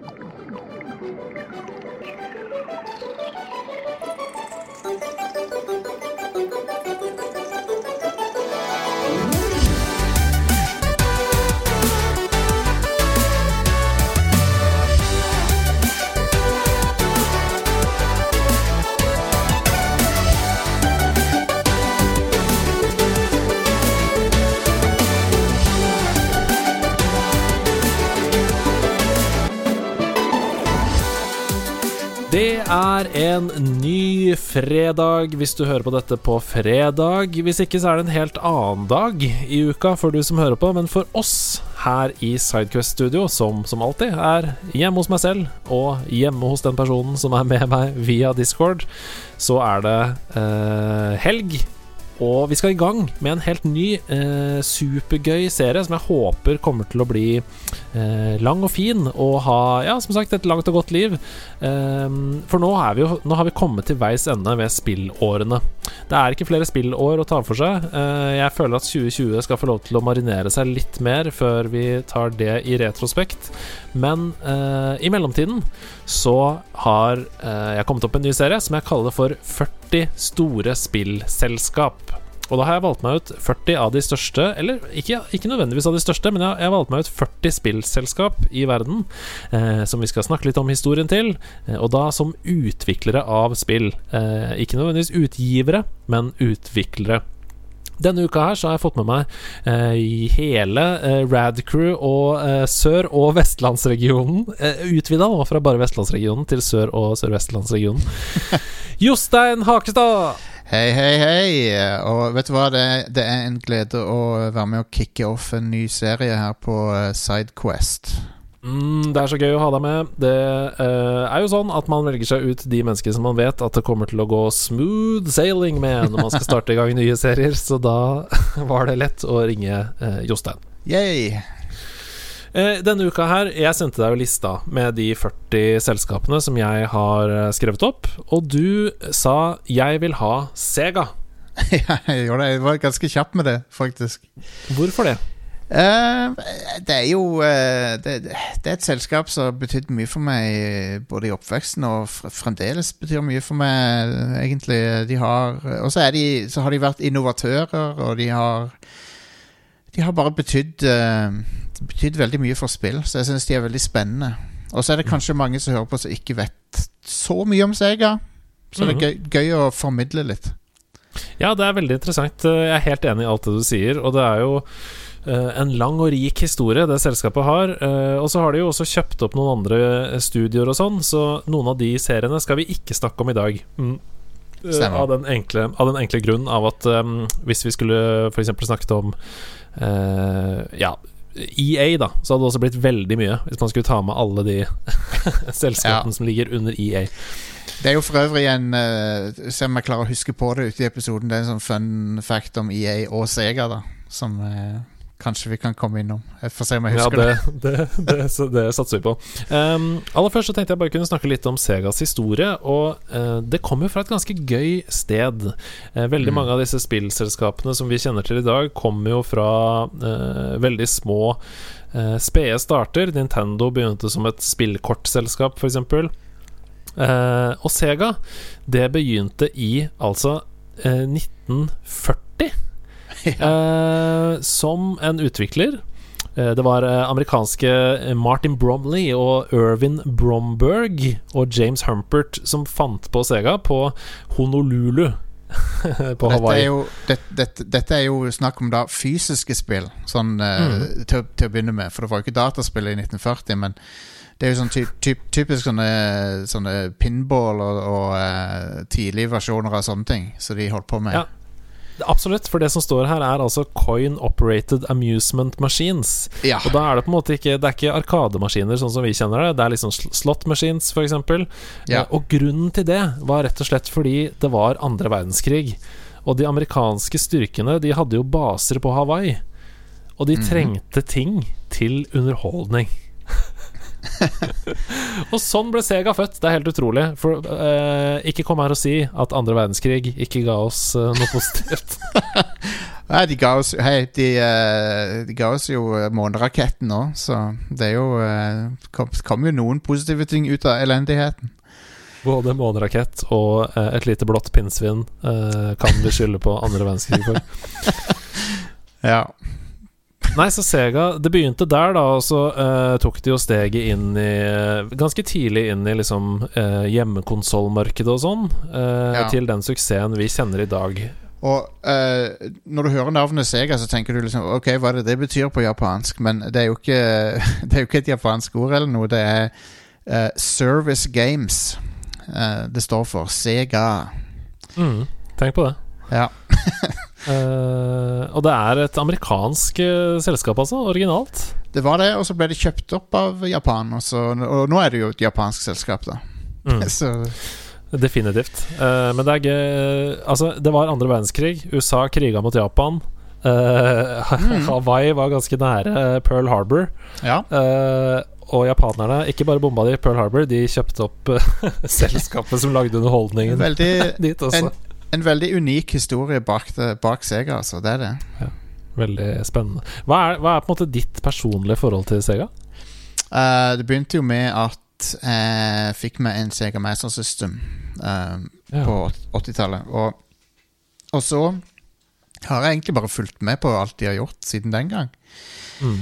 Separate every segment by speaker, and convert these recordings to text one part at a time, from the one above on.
Speaker 1: Thank you. Er en ny fredag hvis du hører på dette på fredag. Hvis ikke så er det en helt annen dag i uka for du som hører på, men for oss her i Sidequest Studio, som som alltid er hjemme hos meg selv og hjemme hos den personen som er med meg via Discord, så er det eh, helg. Og vi skal i gang med en helt ny, eh, supergøy serie som jeg håper kommer til å bli eh, lang og fin og ha, ja, som sagt, et langt og godt liv. Eh, for nå, vi nå, har vi kommet til veis ende ved spillårene. Det er ikke flere spillår å ta for seg. Eh, jeg føler at 2020 skal få lov til å marinere seg litt mer før vi tar det i retrospekt. Men eh, i mellomtiden så har eh, jeg kommet opp en ny serie som jeg kaller for 40 40 store spillselskap. Og da har jeg valgt meg ut 40 av de største, eller ikke, ikke nødvendigvis av de største, men jeg har valgt meg ut 40 spillselskap i verden eh, som vi skal snakke litt om historien til, eh, og da som utviklere av spill. Eh, ikke nødvendigvis utgivere, men utviklere. Denne uka her så har jeg fått med meg eh, hele eh, Radcrew og eh, Sør- og Vestlandsregionen. Eh, Utvida nå fra bare Vestlandsregionen til Sør- og Sør-Vestlandsregionen. Jostein Hakestad!
Speaker 2: Hei, hei, hei. Og vet du hva, det, det, er en glede å være med og kicke off en ny serie her på uh, Sidequest.
Speaker 1: Mm, det er så gøy å ha deg med. Det uh, er jo sånn at man velger seg ut de mennesker som man vet at det kommer til å gå smooth sailing med når man skal starte i gang nye serier, så da var det lett å ringe uh, Jostein.
Speaker 2: Yay.
Speaker 1: Eh, denne uka her, jeg sendte deg jo lista med de 40 selskapene som jeg har skrevet opp, og du sa 'jeg vil ha Sega'.
Speaker 2: ja, jeg gjorde det. Jeg var ganske kjapp med det, faktisk.
Speaker 1: Hvorfor det?
Speaker 2: Uh, det er jo uh, det, det, er et selskap som har betydd mye for meg både i oppveksten og fremdeles betyr mye for meg, egentlig. De har Og så, de, så har de vært innovatører, og de har De har bare betydd uh, betydd veldig mye for spill, så jeg syns de er veldig spennende. Og så er det mm. kanskje mange som hører på som ikke vet så mye om Sega. Så det er mhm. gøy, gøy å formidle litt.
Speaker 1: Ja, det er veldig interessant. Jeg er helt enig i alt det du sier. Og det er jo en lang og rik historie det selskapet har. Uh, og så har de jo også kjøpt opp noen andre studioer og sånn, så noen av de seriene skal vi ikke snakke om i dag. Mm. Uh, av, den enkle, av, den enkle, grunn av at um, hvis vi skulle f.eks. snakket om ja, EA, da, så hadde det også blitt veldig mye hvis man skulle ta med alle de selskapene ja. som ligger under EA.
Speaker 2: Det er jo for øvrig en uh, Se om jeg klarer å huske på det ute i episoden. Det er en sånn fun fact om EA og Sega, da. Som uh, kanskje vi kan komme innom. Jeg får se om jeg husker
Speaker 1: ja, det. Det, det, det, det satser vi på. Um, aller først så tenkte jeg bare kunne snakke litt om Segas historie. Og uh, det kommer fra et ganske gøy sted. Uh, veldig mm. mange av disse spillselskapene som vi kjenner til i dag, kommer jo fra uh, veldig små spede starter. Nintendo begynte som et spillkortselskap, f.eks. Uh, og Sega, det begynte i altså 1940 eh, som en utvikler. Eh, det var eh, amerikanske Martin Bromley og Irvin Bromberg og James Humpert som fant på Sega på Honolulu. på Hawaii.
Speaker 2: Dette er, jo, det, det, dette er jo snakk om da fysiske spill, sånn mm. til, til, å begynne med. For det var jo ikke dataspill i 1940, men det er jo sånn ty, ty, typisk sånne, sånne pinball og, og uh, tidlige versjoner av sånne ting som så de holdt på med.
Speaker 1: Ja. Absolutt, for det som står her, er altså Coin Operated Amusement Machines. Ja. Og da er det på en måte ikke Det er ikke arkademaskiner sånn som vi kjenner det. Det er liksom slot machines, f.eks. Ja. Eh, og grunnen til det var rett og slett fordi det var andre verdenskrig. Og de amerikanske styrkene De hadde jo baser på Hawaii. Og de mhm. trengte ting til underholdning. og sånn ble Sega født. Det er helt utrolig. For uh, ikke kom her og si at andre verdenskrig ikke ga oss uh, noe positivt.
Speaker 2: Nei, de ga oss Hei, de, uh, de ga oss jo måneraketten òg, så det er jo kom, kom jo noen positive ting ut av elendigheten.
Speaker 1: Både månerakett og et lite blått pinnsvin kan vi skylde på andre verdenskrig for.
Speaker 2: Ja.
Speaker 1: Nei, så Sega Det begynte der, da, og så uh, tok de jo steget inn i Ganske tidlig inn i liksom uh, hjemmekonsollmarkedet og sånn, uh,
Speaker 2: Ja.
Speaker 1: til den suksessen vi kjenner i dag.
Speaker 2: Og uh, når du hører navnet Sega, så tenker du liksom Ok, hva er det det betyr på japansk? Men det er jo ikke, det er jo ikke et japansk ord eller noe. Det er eh, Service Games eh, det står for. Sega.
Speaker 1: Mm, tenk på det.
Speaker 2: Ja.
Speaker 1: Eh, og det er et amerikansk uh, selskap, altså. Originalt.
Speaker 2: Det var det, og så ble det kjøpt opp av Japan. Og, så, og nå er det jo et japansk selskap, da.
Speaker 1: Mm.
Speaker 2: så
Speaker 1: Definitivt. Uh, men det er gøy Altså, det var andre verdenskrig. USA kriga mot Japan.
Speaker 2: Mm.
Speaker 1: Hawaii var ganske nære Pearl Harbor.
Speaker 2: ja.
Speaker 1: Og japanerne ikke bare bomba de Pearl Harbor, de kjøpte opp selskapet som lagde underholdningen
Speaker 2: Veldig,
Speaker 1: dit også.
Speaker 2: en, en veldig unik historie bak, det, bak Sega, altså. Det er det.
Speaker 1: Veldig spennende. Hva er, hva er på en måte ditt personlige forhold til Sega?
Speaker 2: Uh, det begynte jo med at jeg fikk meg en Sega Master System uh,
Speaker 1: Ja.
Speaker 2: på 80-tallet. Og, og så har jeg egentlig bare fulgt med på alt de har gjort siden den gang.
Speaker 1: Mm.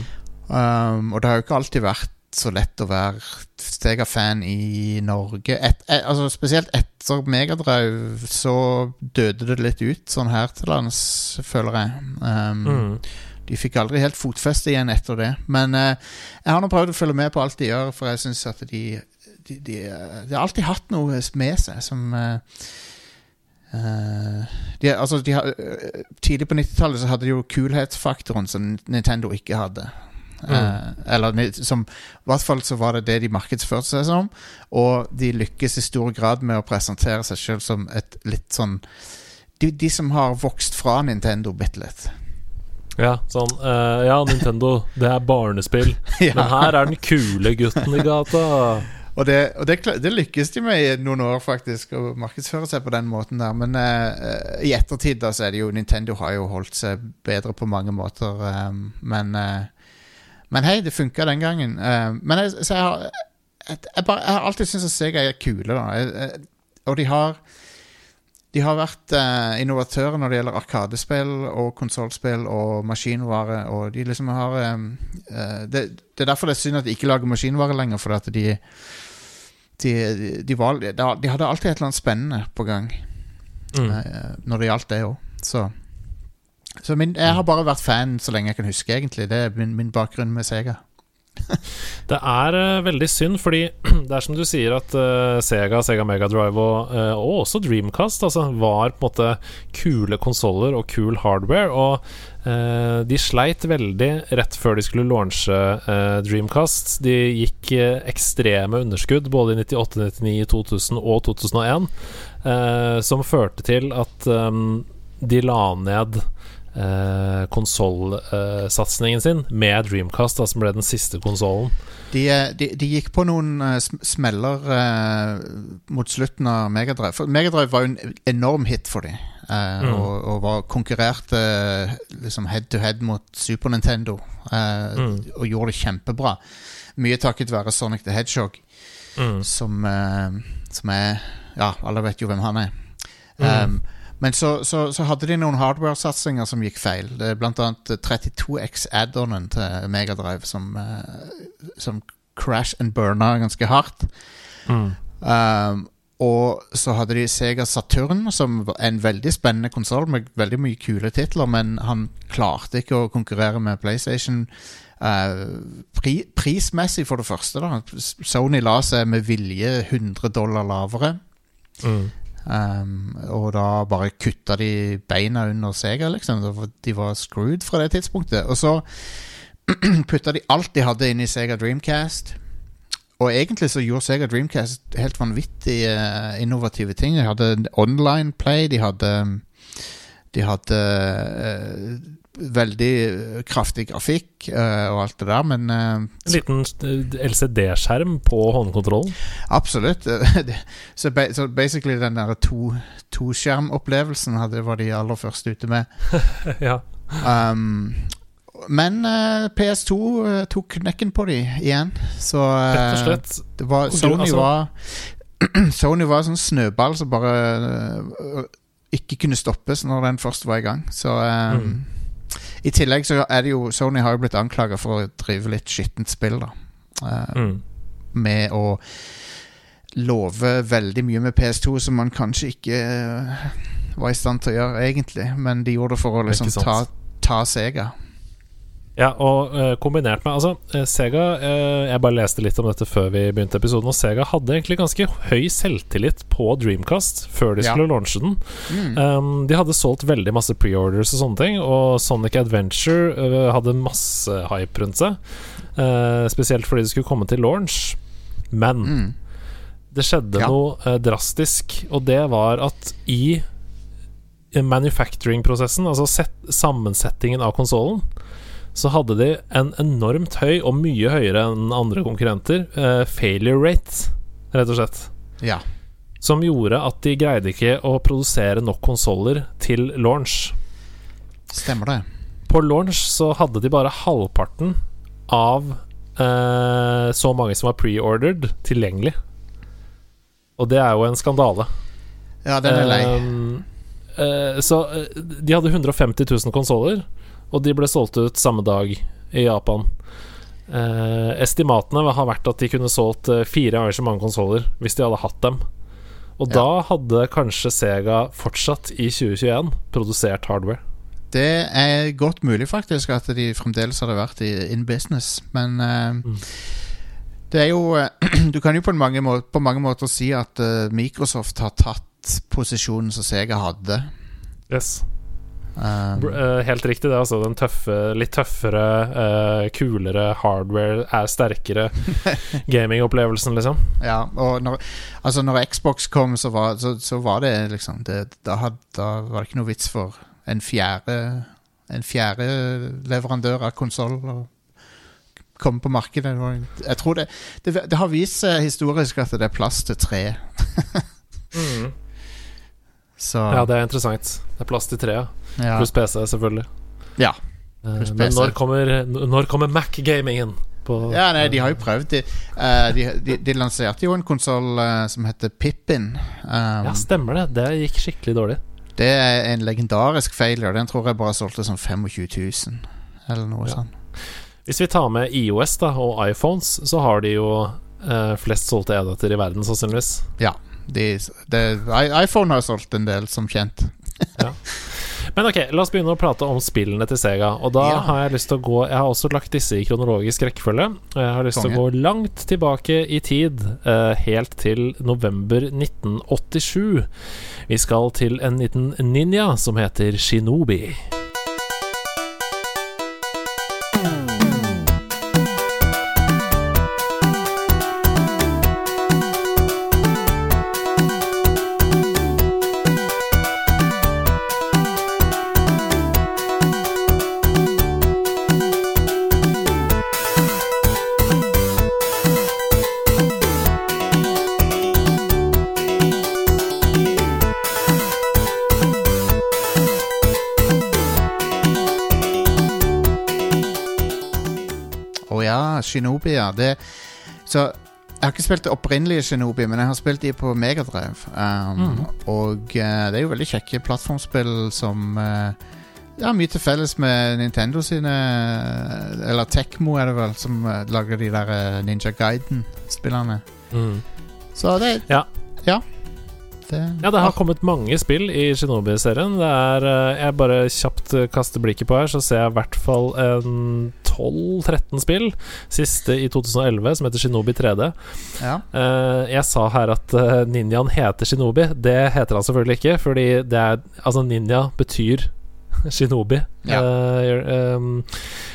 Speaker 2: Um, og det har jo ikke alltid vært så lett å være Sega-fan i Norge. Et, et, altså Spesielt etter Megadrive så døde det litt ut sånn her til lands, føler jeg. Um,
Speaker 1: Mm.
Speaker 2: De fikk aldri helt fotfeste igjen etter det. Men uh, jeg har nå prøvd å følge med på alt de gjør, for jeg syns at de de, de, de har alltid hatt noe med seg som uh, de, altså, de har, Tidlig på 90-tallet så hadde de jo kulhetsfaktoren som Nintendo ikke hadde. Eh, eller som I hvert fall så var det det de markedsførte seg som. Og de lykkes i stor grad med å presentere seg sjøl som et litt sånn de, de som har vokst fra Nintendo bitte litt.
Speaker 1: Ja, sånn uh, Ja, Nintendo, det er barnespill.
Speaker 2: Ja.
Speaker 1: Men her er den kule gutten i gata.
Speaker 2: Og, det, og det, det lykkes de med i noen år, faktisk, å markedsføre seg på den måten der. Men eh, i ettertid da så er det jo Nintendo har jo holdt seg bedre på mange måter. Um, men eh, Men hei, det funka den gangen. Uh, men jeg, så jeg har jeg, jeg, bare, jeg har alltid syntes at Sega er kule, da. Og de har de har vært eh, innovatører når det gjelder arkadespill og konsollspill og maskinvare. Og de liksom har eh, eh, det, det er derfor det er synd at de ikke lager maskinvare lenger, for at de de, de, var, de, de hadde alltid et eller annet spennende på gang
Speaker 1: Mm.
Speaker 2: eh, når det gjaldt det òg. Så, så min, jeg har bare vært fan så lenge jeg kan huske, egentlig. Det er min, min bakgrunn med Sega.
Speaker 1: Det er uh, veldig synd, fordi det er som du sier at uh, Sega, Sega Mega Drive og, uh, og også Dreamcast altså, var på en måte kule konsoller og kul hardware. Og de sleit veldig rett før de skulle launche Dreamcast. De gikk ekstreme underskudd både i 98, 99, 2000 og 2001, eh, som førte til at um, de la ned eh, konsollsatsingen sin med Dreamcast, da, som ble den siste konsollen.
Speaker 2: De, eh, de, de gikk på noen eh, smeller eh, mot slutten av Megadrive. For Megadrive var jo en enorm hit for dem.
Speaker 1: Mm.
Speaker 2: og, og var konkurrerte eh, liksom head to head mot Super Nintendo. eh,
Speaker 1: Mm.
Speaker 2: Og gjorde det kjempebra. Mye takket være Sonic the Hedgehog,
Speaker 1: Mm.
Speaker 2: som, eh, som er Ja, alle vet jo hvem han er.
Speaker 1: Mm.
Speaker 2: Um, men så, så, så hadde de noen hardware-satsinger som gikk feil. Det er blant annet 32X add-onen til Megadrive som, eh, som crash and burna ganske hardt.
Speaker 1: Mm.
Speaker 2: Um, og så hadde de Sega Saturn, som var en veldig spennende konsoll med veldig mye kule titler, men han klarte ikke å konkurrere med PlayStation. Uh, pri, prismessig, for det første. da Sony la seg med vilje 100 dollar lavere.
Speaker 1: Mm.
Speaker 2: Um, og da bare kutta de beina under Sega, liksom. De var screwed fra det tidspunktet. Og så putta de alt de hadde inn i Sega Dreamcast. Og egentlig så gjorde Sega Dreamcast helt vanvittig eh, innovative ting. De hadde online play, de hadde De hadde eh, veldig kraftig grafikk uh, og alt det der, men uh,
Speaker 1: En liten eh, LCD-skjerm på håndkontrollen.
Speaker 2: Absolutt. Så, ba så basically den der to, to hadde var de aller første ute med.
Speaker 1: ja.
Speaker 2: Um, men uh, PS2 eh, tok knekken på de igjen, så eh,
Speaker 1: Rett og slett.
Speaker 2: det var, Sony
Speaker 1: altså-
Speaker 2: var Sony var sånn snøball som bare ikke kunne stoppes når den først var i gang. Så um,
Speaker 1: Mm.
Speaker 2: I tillegg så er det jo Sony har jo blitt anklaga for å drive litt skittent spill, da. Uh,
Speaker 1: Mm.
Speaker 2: Med å love veldig mye med PS2 som man kanskje ikke uh, var i stand til å gjøre, egentlig. Men de gjorde det for å liksom ta, ta Sega.
Speaker 1: Ja, og uh, kombinert med Altså, eh, Sega uh, Jeg bare leste litt om dette før vi begynte episoden, og Sega hadde egentlig ganske høy selvtillit på Dreamcast før de
Speaker 2: Ja.
Speaker 1: skulle launche den.
Speaker 2: Mm.
Speaker 1: Um, de hadde solgt veldig masse preorders og sånne ting, og Sonic Adventure uh, hadde masse hype rundt seg. spesielt fordi det skulle komme til launch. Men
Speaker 2: Mm.
Speaker 1: det skjedde
Speaker 2: Ja.
Speaker 1: noe drastisk, og det var at i manufacturing-prosessen, altså set, sammensettingen av konsollen, så hadde de en enormt høy, og mye høyere enn andre konkurrenter, eh, failure rate, rett og slett.
Speaker 2: Ja.
Speaker 1: Som gjorde at de greide ikke å produsere nok konsoller til launch.
Speaker 2: Stemmer det.
Speaker 1: På launch så hadde de bare halvparten av eh, så mange som var pre-ordered, tilgjengelig. Og det er jo en skandale.
Speaker 2: Ja, den er lei.
Speaker 1: Um, eh, så eh, de hadde 150 000 konsoller, og de ble solgt ut samme dag i Japan. Eh, estimatene har vært at de kunne solgt eh, fire ganger så mange konsoller hvis de hadde hatt dem. Og
Speaker 2: Ja.
Speaker 1: da hadde kanskje Sega fortsatt i 2021 produsert hardware.
Speaker 2: Det er godt mulig faktisk at de fremdeles hadde vært i, in business, men eh,
Speaker 1: Mm.
Speaker 2: Det er jo eh, Du kan jo på mange, må på mange måter si at eh, Microsoft har tatt posisjonen som Sega hadde.
Speaker 1: Yes.
Speaker 2: Um,
Speaker 1: eh, helt riktig, det. er Altså den tøffe, litt tøffere, uh, kulere hardware er sterkere. Gamingopplevelsen, liksom.
Speaker 2: ja, og når, altså når Xbox kom, så var, så, så var det liksom det, da, had, da var det ikke noe vits for en fjerde En fjerde leverandør av konsoll å komme på markedet. Jeg tror det, det, det har vist seg historisk at det er plass til tre. Så
Speaker 1: Ja, det er interessant. Det er plass til tre, ja.
Speaker 2: ja.
Speaker 1: Pluss PC, selvfølgelig.
Speaker 2: Ja.
Speaker 1: Eh,
Speaker 2: Pluss
Speaker 1: men når kommer, når kommer Mac-gamingen? på-
Speaker 2: Ja, nei, de har jo prøvd. De, uh, de, de, de lanserte jo en konsoll som heter Pippin. Um,
Speaker 1: Ja, stemmer det. Det gikk skikkelig dårlig.
Speaker 2: Det er en legendarisk failure. Den tror jeg bare solgte sånn 25 000, eller noe
Speaker 1: Ja.
Speaker 2: sånt.
Speaker 1: Hvis vi tar med IOS da og iPhones, så har de jo uh, flest solgte enheter i verden, sannsynligvis.
Speaker 2: De, de, iPhone har solgt en del, som kjent.
Speaker 1: Men ok, la oss begynne å prate om spillene til Sega. Og da
Speaker 2: Ja.
Speaker 1: har jeg lyst til å gå Jeg har også lagt disse i kronologisk rekkefølge. Og jeg har lyst til å gå langt tilbake i tid, uh, helt til november 1987. Vi skal til en liten ninja som heter Shinobi.
Speaker 2: Ja, Shinobi, ja. Det, så jeg har ikke spilt det opprinnelige Shinobi, men jeg har spilt de på Megadrive. Um,
Speaker 1: mm.
Speaker 2: Og uh, det er jo veldig kjekke plattformspill som uh, ja, mye til felles med Nintendo sine Eller Tekmo er det vel, som eh, lager de der eh, Ninja Guiden-spillene.
Speaker 1: Mm.
Speaker 2: Så det
Speaker 1: Ja.
Speaker 2: Ja. Det,
Speaker 1: Ja, det har kommet mange spill i Shinobi-serien. Det er eh, Jeg bare kjapt eh, kaster blikket på her, så ser jeg i hvert fall en 12-13 spill. Siste i 2011, som heter Shinobi 3D.
Speaker 2: ja.
Speaker 1: Eh, jeg sa her at ninjaen heter Shinobi. Det heter han selvfølgelig ikke, fordi det er Altså, ninja betyr Shinobi.
Speaker 2: Ja.
Speaker 1: Uh, um,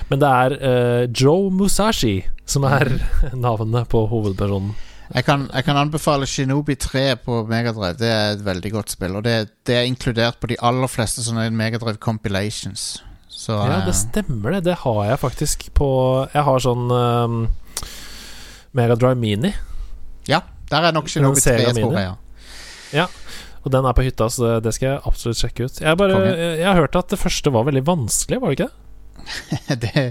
Speaker 1: men det er uh, Joe Musashi som er navnet på hovedpersonen.
Speaker 2: Jeg kan, jeg kan anbefale Shinobi 3 på Megadrive. Det er et veldig godt spill. Og det, det er inkludert på de aller fleste sånne Megadrive compilations. Så
Speaker 1: Ja, det
Speaker 2: eh,
Speaker 1: stemmer det. Det har jeg faktisk på Jeg har sånn um, Megadrive Mini.
Speaker 2: ja, der er nok Shinobi 3,
Speaker 1: Sega
Speaker 2: tror jeg. Ja.
Speaker 1: Og den er på hytta, så det skal jeg absolutt sjekke ut. Jeg, bare,
Speaker 2: jeg,
Speaker 1: jeg har hørt at det første var veldig vanskelig, var det ikke det?
Speaker 2: det,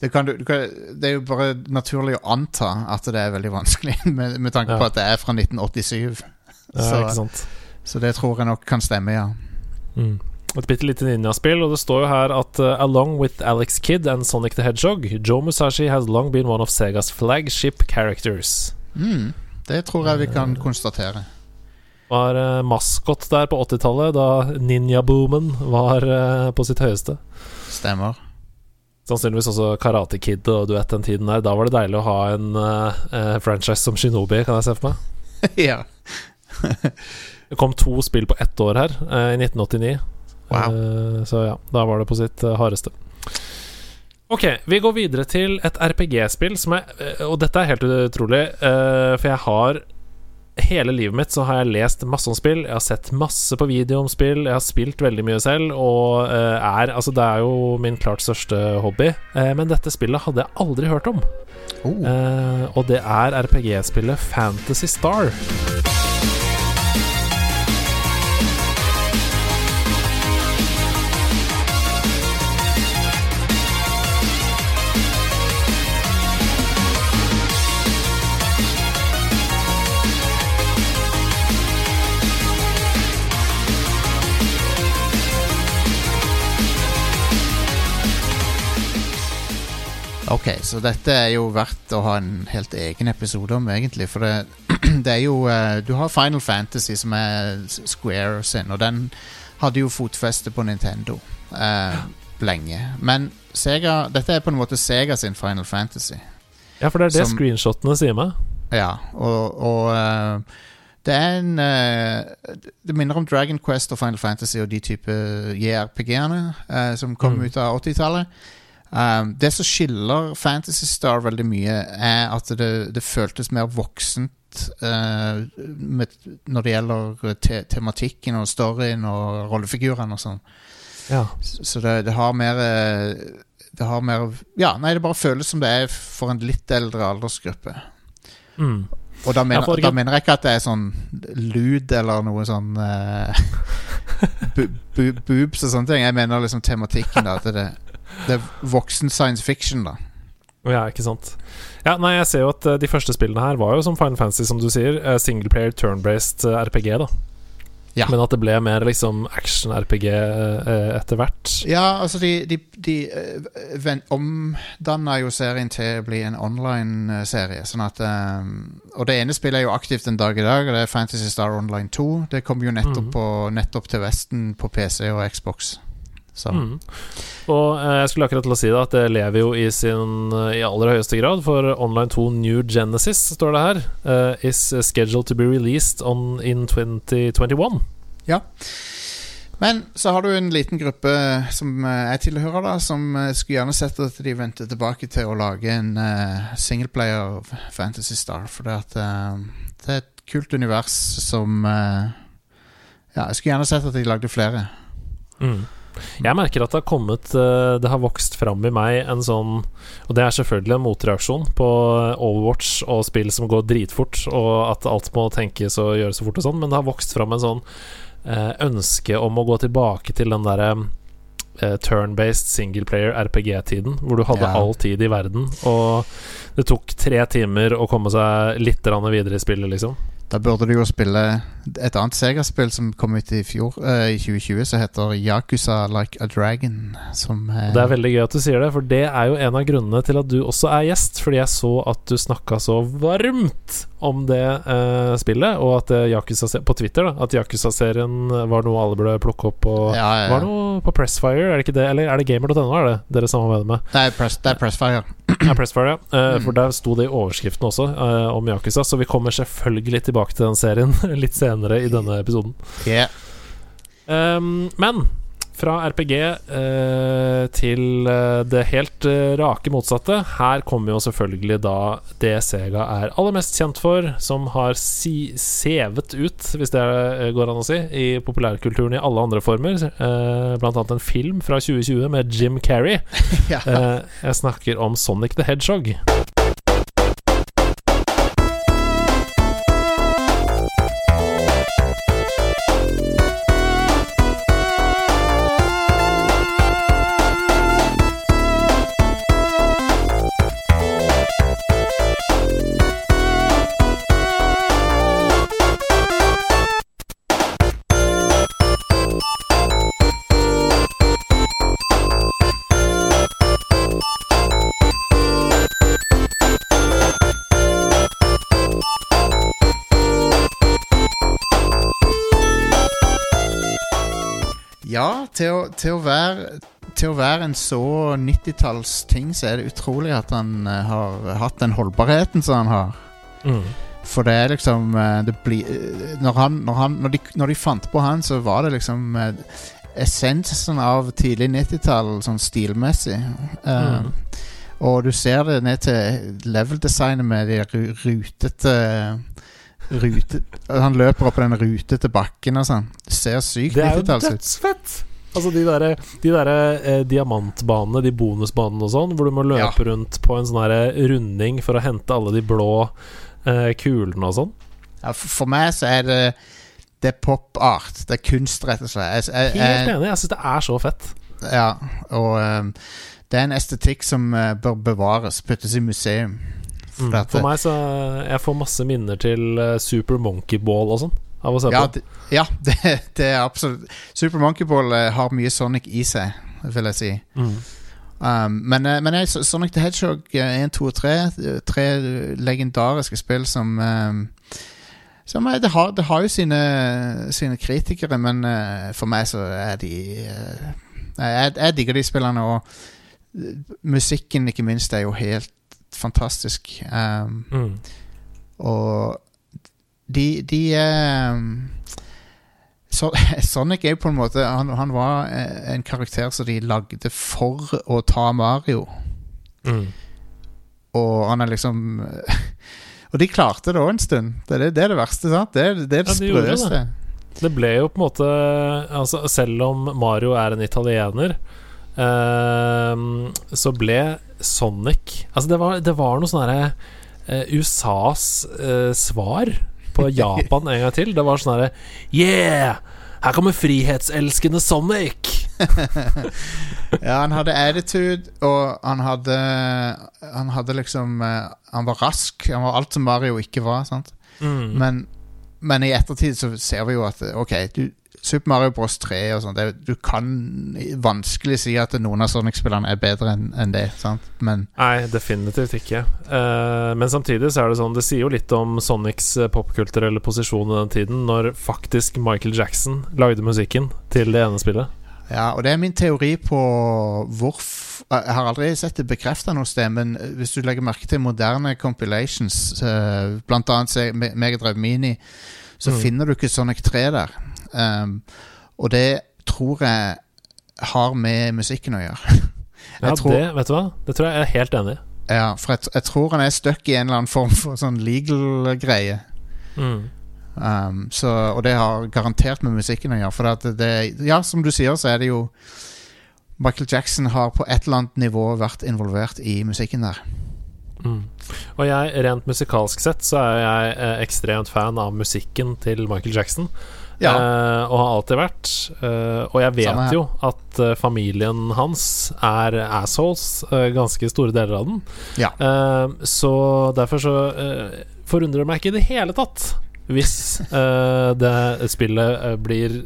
Speaker 2: det, kan du, kan, det er jo bare naturlig å anta at det er veldig vanskelig, med, med tanke
Speaker 1: Ja.
Speaker 2: på at det er fra 1987.
Speaker 1: Ja,
Speaker 2: Så-? Så det tror jeg nok kan stemme, ja.
Speaker 1: Mm. Et bitte lite ninjaspill, og det står jo her at uh, along with Alex Kidd and Sonic the Hedgehog, Joe Musashi has long been one of Segas flagship characters.
Speaker 2: Mm, det tror jeg vi kan konstatere.
Speaker 1: Var uh, maskot der på 80-tallet, da ninjaboomen var uh, på sitt høyeste.
Speaker 2: Stemmer.
Speaker 1: Sannsynligvis også Karate Kid og du vet den tiden der. Da var det deilig å ha en uh, franchise som Shinobi, kan jeg se for meg.
Speaker 2: ja.
Speaker 1: Det kom to spill på ett år her, uh, i 1989.
Speaker 2: Wow.
Speaker 1: Uh, så ja, da var det på sitt hardeste. Ok, vi går videre til et RPG-spill som er Og dette er helt utrolig, for jeg har Hele livet mitt så har jeg lest masse om spill. Jeg har sett masse på video om spill. Jeg har spilt veldig mye selv, og eh, er Altså, det er jo min klart største hobby. Eh, men dette spillet hadde jeg aldri hørt om.
Speaker 2: Oh.
Speaker 1: Eh, og det er RPG-spillet Fantasy Star.
Speaker 2: Ok, så dette er jo verdt å ha en helt egen episode om, egentlig. For det, det er jo uh, Du har Final Fantasy, som er Square sin, og den hadde jo fotfeste på Nintendo eh, lenge. Men Sega Dette er på en måte Sega sin Final Fantasy.
Speaker 1: Ja, for det er det
Speaker 2: Som-
Speaker 1: screenshotene sier meg.
Speaker 2: Ja, og, og uh, det er en Det minner om Dragon Quest og Final Fantasy og de type JRPG-ene som kom
Speaker 1: Mm.
Speaker 2: ut av 80-tallet. Um, det som skiller Fantasy Star veldig mye, er at det, det føltes mer voksent uh, med, når det gjelder te tematikken og storyen og rollefigurene og sånn.
Speaker 1: Ja.
Speaker 2: Så det, det har mer eh, Det har mer Ja, nei, det bare føles som det er for en litt eldre aldersgruppe.
Speaker 1: Mm.
Speaker 2: Og da mener,
Speaker 1: Ja,
Speaker 2: da mener jeg ikke at det er sånn lud eller noe sånn uh, bu, bu, Boobs og sånne ting. Jeg mener liksom tematikken. da At det, det er voksen science fiction, da.
Speaker 1: Ja, ikke sant. Ja, nei, jeg ser jo at eh, de første spillene her var jo som Final Fantasy, som du sier. single Singleplayer turn-based eh, RPG, da.
Speaker 2: Ja.
Speaker 1: Men at det ble mer liksom action-RPG eh, etter hvert.
Speaker 2: Ja, altså de, de, de eh, omdanna jo serien til å bli en online-serie. Sånn at eh, Og det ene spillet er jo aktivt en dag i dag, og det er Fantasy Star Online 2. Det kom jo nettopp,
Speaker 1: Mhm.
Speaker 2: på, nettopp til Vesten på PC og Xbox.
Speaker 1: Mm. Og eh, jeg skulle akkurat til å si det at det lever jo i sin eh, i aller høyeste grad, for Online 2 New Genesis, står det her, eh, is scheduled to be released on in 2021. Ja.
Speaker 2: Men så har du en liten gruppe som eh, jeg tilhører, da som skulle gjerne sett at de vendte tilbake til å lage en uh, singleplayer Fantasy Star. For det, at, uh, det er et kult univers som uh, Ja, jeg skulle gjerne sett at de lagde flere.
Speaker 1: Mm. Jeg merker at det har kommet eh, Det har vokst fram i meg en sånn Og det er selvfølgelig en motreaksjon på Overwatch og spill som går dritfort, og at alt må tenkes og gjøres så fort og sånn, men det har vokst fram en sånn eh, ønske om å gå tilbake til den derre eh, turn-based singleplayer RPG-tiden, hvor du hadde
Speaker 2: Ja.
Speaker 1: all tid i verden, og det tok tre timer å komme seg litt videre i spillet, liksom.
Speaker 2: Da burde du jo spille et annet Sega-spill som kom ut i fjor, eh, i 2020, som heter Yakuza Like a Dragon. Som eh,
Speaker 1: Det er veldig gøy at du sier det, for det er jo en av grunnene til at du også er gjest. Fordi jeg så at du snakka så varmt om det eh, spillet, og at eh, Yakuza på Twitter da At Yakuza-serien var noe alle burde plukke opp. Og
Speaker 2: ja, ja,
Speaker 1: Var noe på Pressfire, er det ikke det? Eller er det gamer.no, er det dere samarbeider med?
Speaker 2: Det er, press, det er Pressfire.
Speaker 1: Ja, Pressfire, ja. Eh,
Speaker 2: Mm.
Speaker 1: For der sto det i overskriften også uh, om Yakuza, så vi kommer selvfølgelig tilbake til den serien litt senere i denne episoden.
Speaker 2: Yeah.
Speaker 1: Um, men fra RPG eh, til eh, det helt eh, rake motsatte. Her kommer jo selvfølgelig da det Sega er aller mest kjent for, som har si sevet ut, hvis det eh, går an å si, i populærkulturen i alle andre former. Eh, blant annet en film fra 2020 med Jim Carrey.
Speaker 2: ja.
Speaker 1: Eh, jeg snakker om Sonic the Hedgehog.
Speaker 2: Til å, til å være til å være en så 90-tallsting, så er det utrolig at han eh, har hatt den holdbarheten som han har.
Speaker 1: Mm.
Speaker 2: For det er liksom eh, det blir, eh, når, han, når, han, når, de, når de fant på han, så var det liksom essensen av tidlig 90-tall sånn stilmessig.
Speaker 1: Mm.
Speaker 2: Og du ser det ned til level-designet med de rutete rute, Han løper opp den rutete bakken og sånn. Det ser sykt 90-talls ut.
Speaker 1: Det er jo
Speaker 2: 90-talls
Speaker 1: dødsfett! Altså de derre de der, eh, diamantbanene, de bonusbanene og sånn, hvor du må løpe
Speaker 2: Ja.
Speaker 1: rundt på en sånn runding for å hente alle de blå eh, kulene og sånn.
Speaker 2: Ja, for, for meg så er det Det er pop art. Det er kunst, rett og slett. Jeg, jeg,
Speaker 1: Helt enig, jeg syns det er så fett.
Speaker 2: ja, og um, det er en estetikk som uh, bør bevares, puttes i museum.
Speaker 1: Mm. For meg så Jeg får masse minner til uh, Super Monkey Ball og sånn av å se
Speaker 2: Ja,
Speaker 1: på.
Speaker 2: det, ja det, det er absolutt Super Monkey Ball eh, har mye Sonic i seg, vil jeg si.
Speaker 1: Mm.
Speaker 2: Um, men eh, men jeg, Sonic the Hedgehog eh, 1, 2 og 3 eh, Tre legendariske spill som um, som er, det, har, det har jo sine, sine kritikere, men uh, for meg så er de uh, jeg, jeg digger de spillene, og eh, musikken, ikke minst, er jo helt fantastisk. Um,
Speaker 1: Mm.
Speaker 2: og de, de eh, så, Sonic er jo på en måte Han, han var eh, en karakter som de lagde for å ta Mario.
Speaker 1: Mm.
Speaker 2: Og han er liksom Og de klarte det òg en stund. Det er det, det er det verste. sant? Det er det, er det
Speaker 1: Ja, de sprøeste. det. Det ble jo på en måte altså, Selv om Mario er en italiener, eh, så ble Sonic Altså, det var, det var noe sånn herre eh, USAs eh, svar på Japan en gang til. Det var sånn herre Yeah! Her kommer frihetselskende Sonic!
Speaker 2: Ja, han hadde attitude, og han hadde Han hadde liksom eh, Han var rask. Han var alt som Mario ikke var. sant?
Speaker 1: Mm.
Speaker 2: Men, men i ettertid så ser vi jo at Ok, du, Super Mario Bros 3 og sånn Du kan vanskelig si at noen av Sonic-spillerne er bedre enn en det. sant? Men
Speaker 1: Nei, definitivt ikke. Uh, men samtidig så er det sånn Det sier jo litt om Sonics eh, popkulturelle posisjon i den tiden, når faktisk Michael Jackson lagde musikken til det ene spillet.
Speaker 2: Ja, og det er min teori på hvorf Jeg har aldri sett det bekrefta noe sted, men hvis du legger merke til moderne compilations, uh, Me- Megadrive Mini, så
Speaker 1: Mm.
Speaker 2: finner du ikke Sonic 3 der. Um, og det tror jeg har med musikken å gjøre.
Speaker 1: Ja,
Speaker 2: tror-
Speaker 1: det, vet du hva? Det tror jeg jeg er helt enig i.
Speaker 2: Ja, for jeg, jeg tror han er stuck i en eller annen form for sånn legal greie.
Speaker 1: Mm.
Speaker 2: Um, så, og det har garantert med musikken å gjøre. For at det, ja, som du sier, så er det jo Michael Jackson har på et eller annet nivå vært involvert i musikken der.
Speaker 1: Mm. Og jeg, rent musikalsk sett, så er jeg eh, ekstremt fan av musikken til Michael Jackson.
Speaker 2: Ja,
Speaker 1: Uh, og har alltid vært. Uh, og jeg vet jo at uh, familien hans er assholes, ganske store deler av den.
Speaker 2: Ja.
Speaker 1: Så derfor så forundrer det meg ikke i det hele tatt hvis det spillet blir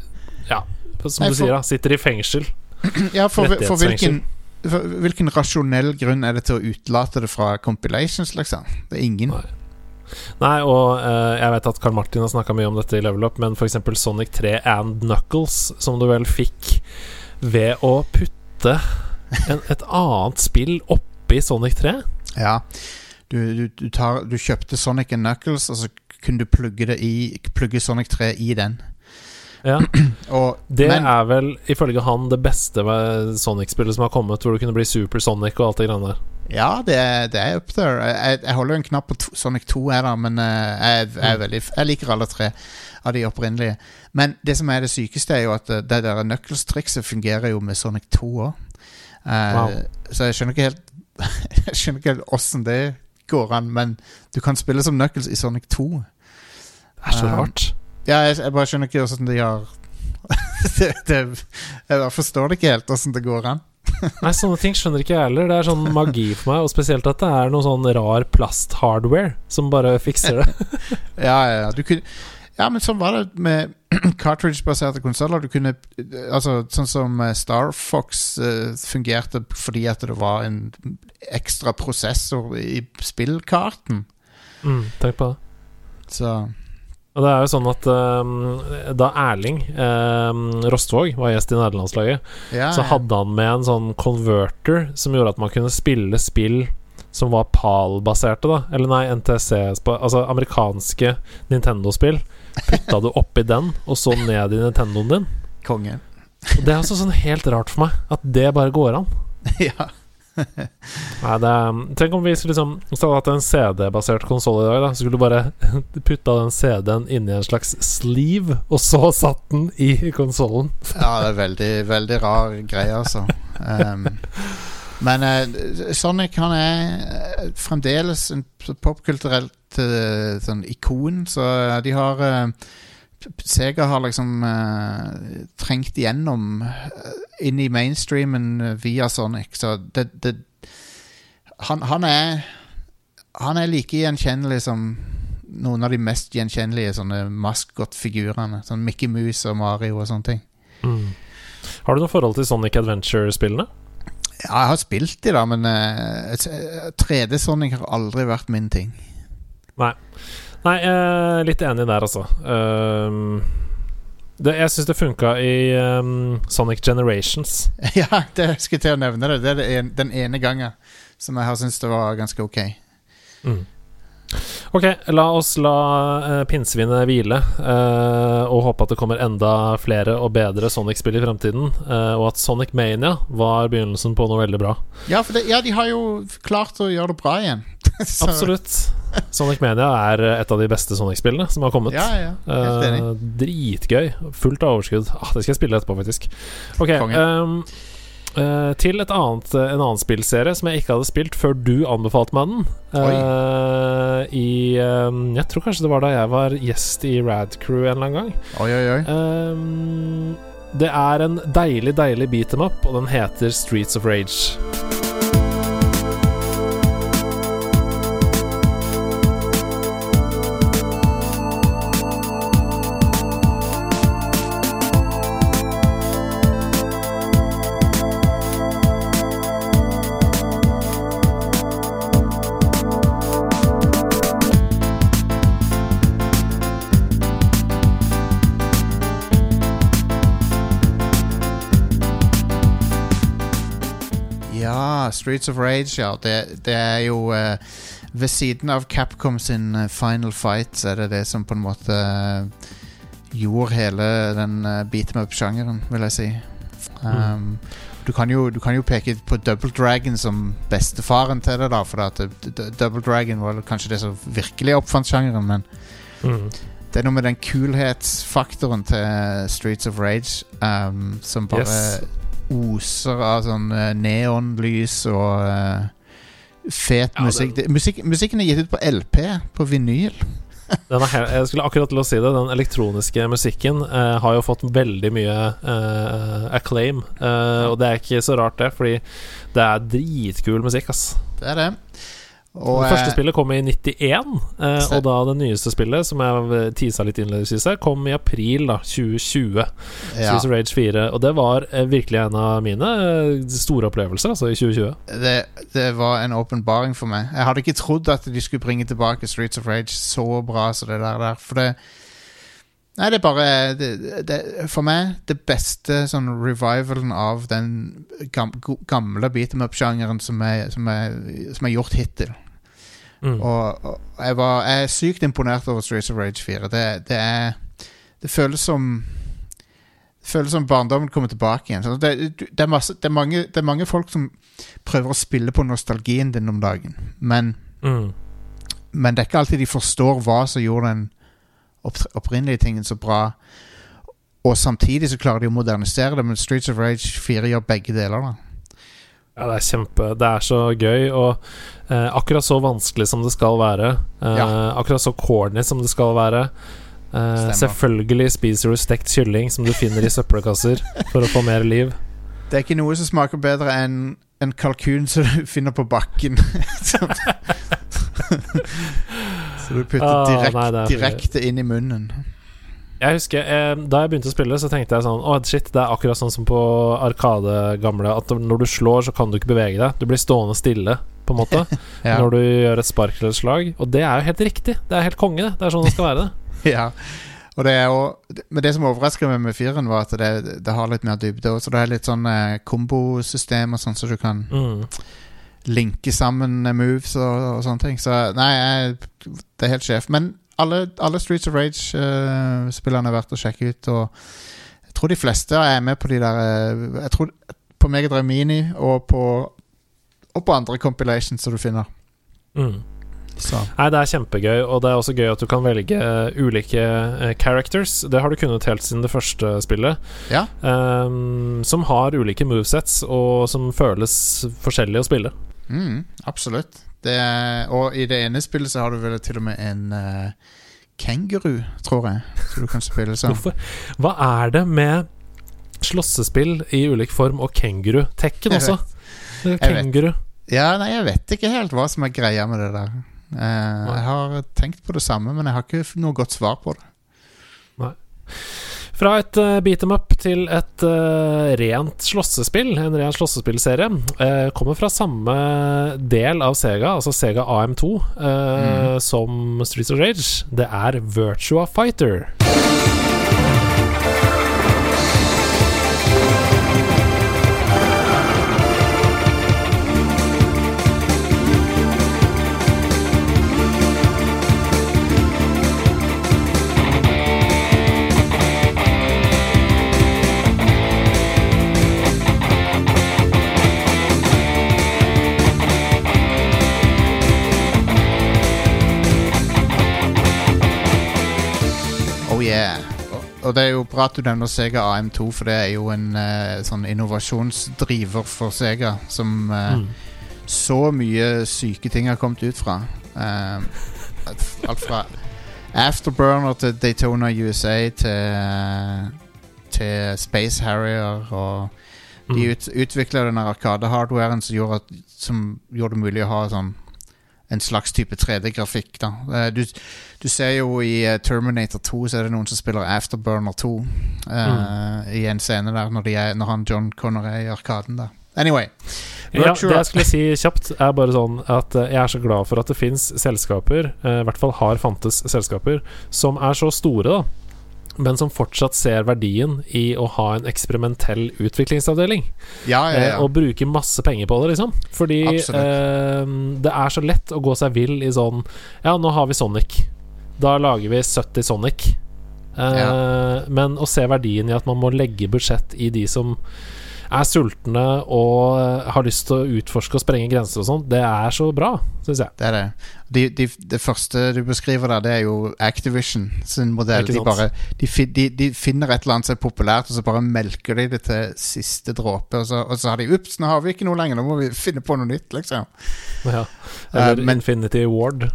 Speaker 1: Ja, som
Speaker 2: Nei,
Speaker 1: du sier, da, sitter i fengsel.
Speaker 2: ja for, for hvilken for Hvilken rasjonell grunn er det til å utelate det fra compilations, liksom? Det er ingen.
Speaker 1: Nei. Nei, og uh, jeg vet at Carl Martin har snakka mye om dette i Level Up, men f.eks. Sonic 3 and Knuckles, som du vel fikk ved å putte en, et annet spill oppi Sonic 3.
Speaker 2: Ja. Du, du, du, tar, du kjøpte Sonic and Knuckles, og så kunne du plugge, det i, plugge Sonic 3 i den.
Speaker 1: Ja,
Speaker 2: Og,
Speaker 1: Det
Speaker 2: men,
Speaker 1: er vel ifølge han det beste Sonic-spillet som har kommet, hvor du kunne bli Super Sonic og alt det greiene der.
Speaker 2: Ja, det er, det er up there. Jeg, jeg holder en knapp på to, Sonic 2 her, da, men eh, jeg, jeg,
Speaker 1: Mm.
Speaker 2: veldig, jeg liker alle tre av de opprinnelige. Men det som er det sykeste, er jo at eh, det der Knuckles-trikset fungerer jo med Sonic 2 òg.
Speaker 1: Wow.
Speaker 2: Så jeg skjønner ikke helt Jeg skjønner ikke helt åssen det går an, men du kan spille som Knuckles i Sonic 2.
Speaker 1: Det er så rart.
Speaker 2: Ja, jeg, jeg bare skjønner ikke åssen de har det, det, Jeg forstår det ikke helt åssen det går an.
Speaker 1: Nei, sånne ting skjønner ikke jeg heller. Det er sånn magi for meg, og spesielt at det er noe sånn rar plast-hardware som bare fikser det.
Speaker 2: Ja, ja, ja. Du kunne, ja, men sånn var det med cartridge-baserte konsoller. Du kunne Altså, sånn som eh, Star Fox uh, fungerte fordi at det var en ekstra prosessor i spillkarten.
Speaker 1: Mm, tenk på det.
Speaker 2: Så
Speaker 1: Og det er jo sånn at um, da Erling um, Rostvåg var gjest i nederlandslaget,
Speaker 2: Ja,
Speaker 1: så hadde han med en sånn converter som gjorde at man kunne spille spill som var PAL-baserte, da. Eller nei, NTC Altså amerikanske Nintendo-spill. Putta du oppi den, og så ned i Nintendoen din.
Speaker 2: Konge.
Speaker 1: Det er også sånn helt rart for meg at det bare går an.
Speaker 2: ja.
Speaker 1: Nei, er, Tenk om vi skulle liksom Hvis hadde hatt en CD-basert konsoll i dag, da så skulle du bare putta den CD-en inni en slags sleeve, og så satt den i konsollen.
Speaker 2: ja, det er veldig, veldig rar greie, altså. Um, men uh, Sonic han er eh, fremdeles en popkulturelt uh, sånn ikon, så de har Sega har liksom trengt igjennom inn i mainstreamen eh, via Sonic, så det, det han, han er Han er like gjenkjennelig som noen av de mest gjenkjennelige sånne maskotfigurene. Sånn Mickey Mouse og Mario og sånne ting.
Speaker 1: Mm. Har du noe forhold til Sonic Adventure-spillene?
Speaker 2: Ja, jeg har spilt de, da, men uh, 3D Sonic har aldri vært min ting.
Speaker 1: Nei. Nei, er litt enig der, altså. Um, det, jeg syns det funka i um, Sonic Generations.
Speaker 2: ja, det skulle jeg til å nevne det. Det er den ene gangen som jeg har syntes det var ganske ok.
Speaker 1: Mm. Ok, la oss la uh, pinnsvinet hvile, uh, og håpe at det kommer enda flere og bedre Sonic-spill i fremtiden. Uh, og at Sonic Mania var begynnelsen på noe veldig bra.
Speaker 2: Ja, for det, ja, de har jo klart å gjøre det bra igjen.
Speaker 1: Absolutt. Sonic Mania er et av de beste Sonic-spillene som har kommet.
Speaker 2: Ja, ja, Uh.
Speaker 1: Eh, dritgøy. Fullt av overskudd. Ah, det skal jeg spille etterpå, faktisk. Ok, um, eh, til et annet, en annen spillserie som jeg ikke hadde spilt før du anbefalte meg den. Uh, I ehm, Jeg tror kanskje det var da jeg var gjest i Rad Crew en eller annen gang.
Speaker 2: Oi, oi, oi.
Speaker 1: Um, det er en deilig, deilig beat em up, og den heter Streets of Rage.
Speaker 2: Streets of Rage, ja. Det, det er jo uh, Ved siden av Capcom sin eh, Final Fight, så er det det som på en måte eh, gjorde hele den uh, beat em up-sjangeren, vil jeg si. Um, du, kan jo, du kan jo peke på Double Dragon som bestefaren til det, da. For at Double Dragon var kanskje det som virkelig oppfant sjangeren, men
Speaker 1: Mm.
Speaker 2: det er noe med den kulhetsfaktoren til Streets of Rage um, som bare
Speaker 1: Yes.
Speaker 2: Oser av sånn eh, neonlys og uh, fet
Speaker 1: Ja,
Speaker 2: musikk. Det, musikk. Musikken er gitt ut på LP, på vinyl.
Speaker 1: Den er he- jeg skulle akkurat til å si det. Den elektroniske musikken eh, har jo fått veldig mye eh, acclaim. eh, og det er ikke så rart, det, fordi det er dritkul musikk, ass.
Speaker 2: Det er det. Og
Speaker 1: det første
Speaker 2: eh,
Speaker 1: spillet kom i 91, eh, og da det nyeste spillet, som jeg tisa litt innledningsvis kom i april da 2020.
Speaker 2: ja.
Speaker 1: Streets Rage 4. Og det var eh, virkelig en av mine eh, store opplevelser, altså, i 2020.
Speaker 2: det, det var en åpenbaring for meg. Jeg hadde ikke trodd at de skulle bringe tilbake Streets of Rage så bra som det der. der for det Nei, det er bare det, det, For meg det beste sånn revivalen av den gamle beat em up-sjangeren som, som, som er gjort hittil.
Speaker 1: Mm.
Speaker 2: Og, og jeg, var, jeg er sykt imponert over Streets of Rage 4. Det, det er Det føles som Det føles som barndommen kommer tilbake igjen. Så Det, det, er masse, det, er mange, det er mange folk som prøver å spille på nostalgien din om dagen, men,
Speaker 1: Mm.
Speaker 2: men det er ikke alltid de forstår hva som gjorde den opprinnelige tingen så bra. Og samtidig så klarer de å modernisere det, men Streets of Rage 4 gjør begge deler. da
Speaker 1: Ja, det er kjempe Det er så gøy, og eh, akkurat så vanskelig som det skal være. Eh,
Speaker 2: Ja.
Speaker 1: Akkurat så corny som det skal være. Eh, selvfølgelig spiser du stekt kylling som du finner i søppelkasser for å få mer liv.
Speaker 2: Det er ikke noe som smaker bedre enn en kalkun som du finner på bakken. så du putter
Speaker 1: Ah,
Speaker 2: direkt,
Speaker 1: nei,
Speaker 2: direkte inn i munnen.
Speaker 1: Jeg husker eh, Da jeg begynte å spille, så tenkte jeg sånn Å, shit, det er akkurat sånn som på Arkade gamle, at når du slår, så kan du ikke bevege deg. Du blir stående stille, på en måte,
Speaker 2: Ja.
Speaker 1: når du gjør et spark eller et slag. Og det er jo helt riktig. Det er helt konge, det. Det er sånn det skal være, det.
Speaker 2: ja. Og det er jo Men det som overrasker meg med fyren, var at det, det har litt mer dybde. Så det er litt sånn eh, kombosystem og sånn, så du kan
Speaker 1: Mm.
Speaker 2: Linke sammen eh, moves og, og sånne ting. Så nei, jeg, det er helt sjef. Men alle, alle Streets of Rage-spillerne er verdt å sjekke ut. Og jeg tror de fleste er med på de der eh, Jeg tror på Megadrive Mini og på, og på andre compilations som du finner.
Speaker 1: Mm.
Speaker 2: Så
Speaker 1: Nei, det er kjempegøy, og det er også gøy at du kan velge uh, ulike uh, characters. Det har du kunnet helt siden det første spillet.
Speaker 2: Ja.
Speaker 1: Um, som har ulike movesets, og som føles forskjellig å spille.
Speaker 2: Mm, absolutt. Det er, og i det ene spillet så har du vel til og med en uh, kenguru, tror jeg, Så du kan spille som.
Speaker 1: Hvorfor? Hva er det med slåssespill i ulik form og kenguru? Tekken også. Kenguru.
Speaker 2: Ja, nei, jeg vet ikke helt hva som er greia med det der. Uh, jeg har tenkt på det samme, men jeg har ikke noe godt svar på det.
Speaker 1: Fra et uh, beat em up til et uh, rent slåssespill, en ren slåssespillserie, uh, kommer fra samme del av Sega, altså Sega AM2, eh, som Streets of Rage. Det er Virtua Fighter.
Speaker 2: Og, det er jo bra at du nevner Sega AM2, for det er jo en uh, sånn innovasjonsdriver for Sega som uh,
Speaker 1: Mm.
Speaker 2: så mye syke ting har kommet ut fra. Eh, alt fra Afterburner til Daytona USA til, til Space Harrier og De
Speaker 1: Mm.
Speaker 2: ut, utvikla den arkade-hardwaren som, gjorde at- som gjorde det mulig å ha sånn en slags type 3D-grafikk. da Eh, du, du ser jo i eh, Terminator 2 Så er det noen som spiller Afterburner 2 eh, i en scene der når, de er, når han John Connor er i arkaden der. Anyway.
Speaker 1: Ja, det jeg skulle si kjapt, er bare sånn at jeg er så glad for at det fins selskaper, i hvert fall har fantes selskaper, som er så store, da. Men som fortsatt ser verdien i å ha en eksperimentell utviklingsavdeling.
Speaker 2: ja, ja,
Speaker 1: Eh,
Speaker 2: ja.
Speaker 1: og bruke masse penger på det, liksom. Fordi eh, det er så lett å gå seg vill i sånn Ja, nå har vi Sonic. Da lager vi 70 Sonic. Eh, Men å se verdien i at man må legge budsjett i de som er sultne og eh, har lyst til å utforske og sprenge grenser og sånn, det er så bra, syns jeg.
Speaker 2: Det er det. De, de, det første du beskriver der, det er jo Activision sin modell. De, bare, de, de, finner et eller annet som er populært, og så bare melker de det til siste dråpe. Og så, og så har de Ops, nå har vi ikke noe lenger, nå må vi finne på noe nytt, liksom.
Speaker 1: Ja. Eller
Speaker 2: uh, men-
Speaker 1: Infinity Ward.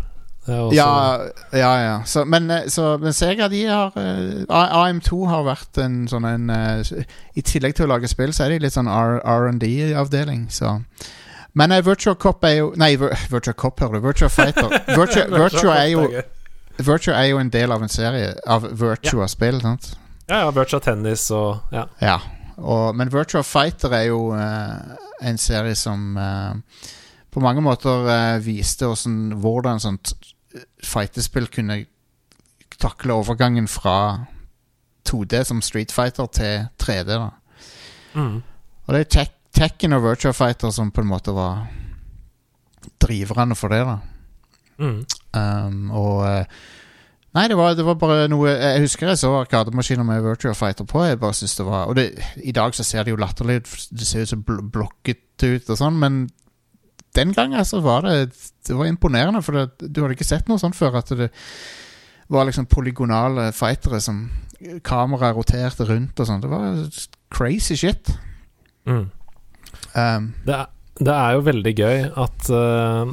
Speaker 1: Er også-
Speaker 2: Ja, ja, ja. Så, men, eh, så, men Sega de har uh, AM2 har vært en sånn en uh, I tillegg til å lage spill, så er de litt sånn R&D-avdeling, så Men uh, Virtua Cop er jo Nei, Vir Virtua Cop, hører du. Virtua Fighter. Virtua, Virtua, er jo. Virtua er jo en del av en serie av Virtua-spill, sant?
Speaker 1: Ja, ja, Virtua Tennis og Ja.
Speaker 2: Ja. Og, men Virtua Fighter er jo eh, en serie som eh, på mange måter eh, viste hvordan, hvordan sånt fightespill kunne takle overgangen fra 2D som Street Fighter til 3D. da
Speaker 1: Mm.
Speaker 2: Og det er Tek Tekken og Virtua Fighter som på en måte var driverne for det. da
Speaker 1: Mm.
Speaker 2: Um, og eh, Nei, det var, det var bare noe Jeg husker jeg så arkademaskiner med Virtua Fighter på. Jeg bare synes det var Og det, i dag så ser det jo latterlig ut. Det ser ut som bl blokket ut og sånn, men den gangen så var det Det var imponerende, for det, du hadde ikke sett noe sånt før. At det var liksom polygonale fightere som Kameraet roterte rundt og sånn. Det var crazy shit.
Speaker 1: Mm.
Speaker 2: Um,
Speaker 1: Det, er, det er jo veldig gøy at uh,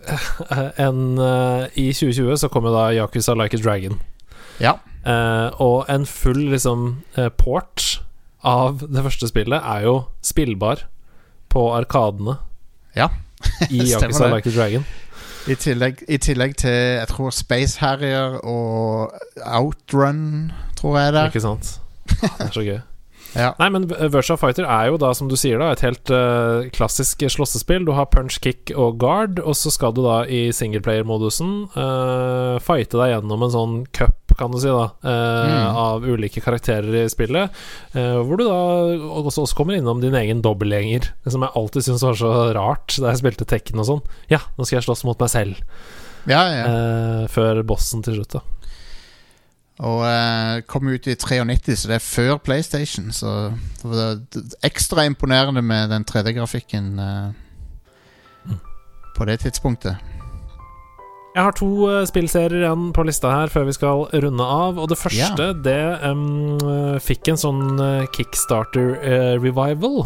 Speaker 1: en, uh, I 2020 så kom jo da Yakuza Like a Dragon.
Speaker 2: ja.
Speaker 1: Uh, og en full liksom eh, port av det første spillet er jo spillbar på arkadene
Speaker 2: Ja.
Speaker 1: i Yakuza
Speaker 2: det.
Speaker 1: Like a Dragon.
Speaker 2: I tillegg, I tillegg til jeg tror Space Harrier og Outrun, tror jeg det er.
Speaker 1: Ikke sant? Det er så gøy.
Speaker 2: Ja.
Speaker 1: Nei, men Virtua Fighter er jo da, som du sier, da et helt uh, klassisk slåssespill. Du har punch, kick og guard, og så skal du da i singleplayer-modusen uh, fighte deg gjennom en sånn cup, kan du si, da, uh,
Speaker 2: Mm.
Speaker 1: av ulike karakterer i spillet. hvor du da også, også kommer innom din egen dobbeltgjenger, som jeg alltid syntes var så rart da jeg spilte Tekken og sånn. Ja, nå skal jeg slåss mot meg selv,
Speaker 2: ja, ja.
Speaker 1: før bossen til slutt, da.
Speaker 2: Og eh, kom ut i 93, så det er før PlayStation. Så det var ekstra imponerende med den 3D-grafikken eh,
Speaker 1: Mm.
Speaker 2: på det tidspunktet.
Speaker 1: Jeg har to eh, spillserier igjen på lista her før vi skal runde av. Og det første, det em, eh, fikk en sånn Kickstarter-revival,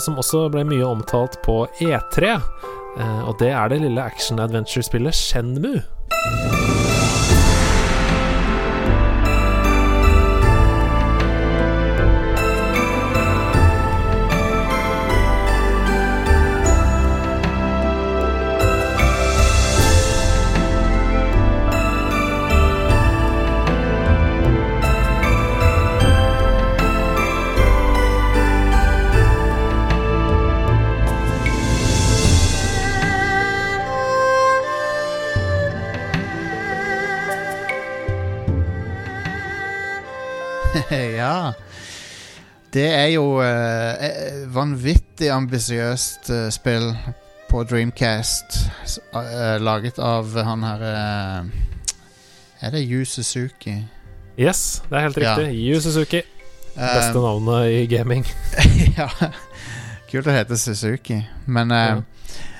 Speaker 1: som også ble mye omtalt på E3. Eh, og det er det lille action-adventure-spillet Shenmue.
Speaker 2: Det er jo eh, eh, vanvittig ambisiøst eh, spill på Dreamcast. s- eh, laget av han her eh, Er det Yu Suzuki?
Speaker 1: Yes, det er helt
Speaker 2: Ja.
Speaker 1: riktig. Yu Suzuki.
Speaker 2: Eh,
Speaker 1: Beste navnet i gaming.
Speaker 2: ja. Kult å hete Suzuki. Men, eh,
Speaker 1: Ja.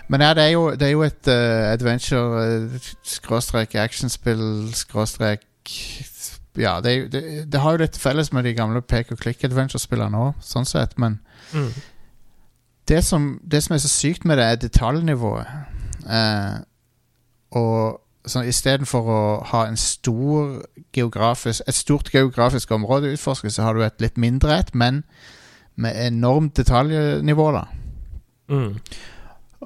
Speaker 2: men ja, det er jo, det er jo et eh, adventure eh, skråstrek actionspill skråstrek Ja, det, det, det har jo litt felles med de gamle pek og klikk-adventure-spillene òg, sånn sett, men
Speaker 1: Mm.
Speaker 2: det som, det som er så sykt med det, er detaljnivået. Eh, og sånn istedenfor å ha en stor geografisk, et stort geografisk område å utforske, så har du et litt mindre et, men med enormt detaljnivå, da.
Speaker 1: Mm.